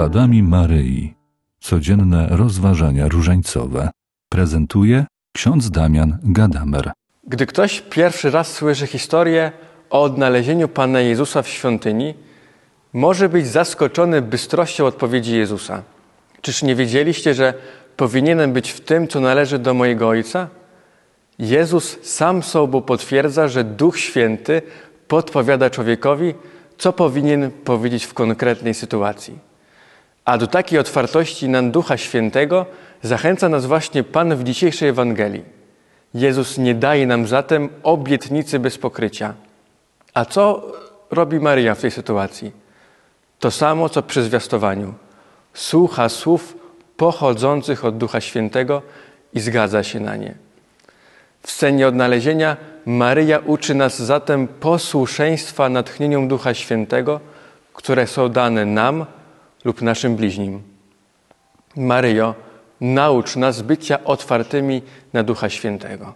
śladami Maryi. Codzienne rozważania różańcowe. Prezentuje ksiądz Damian Gadamer. Gdy ktoś pierwszy raz słyszy historię o odnalezieniu Pana Jezusa w świątyni, może być zaskoczony bystrością odpowiedzi Jezusa. Czyż nie wiedzieliście, że powinienem być w tym, co należy do mojego Ojca? Jezus sam sobą potwierdza, że Duch Święty podpowiada człowiekowi, co powinien powiedzieć w konkretnej sytuacji. A do takiej otwartości na Ducha Świętego zachęca nas właśnie Pan w dzisiejszej Ewangelii. Jezus nie daje nam zatem obietnicy bez pokrycia. A co robi Maryja w tej sytuacji? To samo, co przy zwiastowaniu. Słucha słów pochodzących od Ducha Świętego i zgadza się na nie. W scenie odnalezienia Maryja uczy nas zatem posłuszeństwa natchnieniom Ducha Świętego, które są dane nam lub naszym bliźnim. Maryjo, naucz nas bycia otwartymi na Ducha Świętego.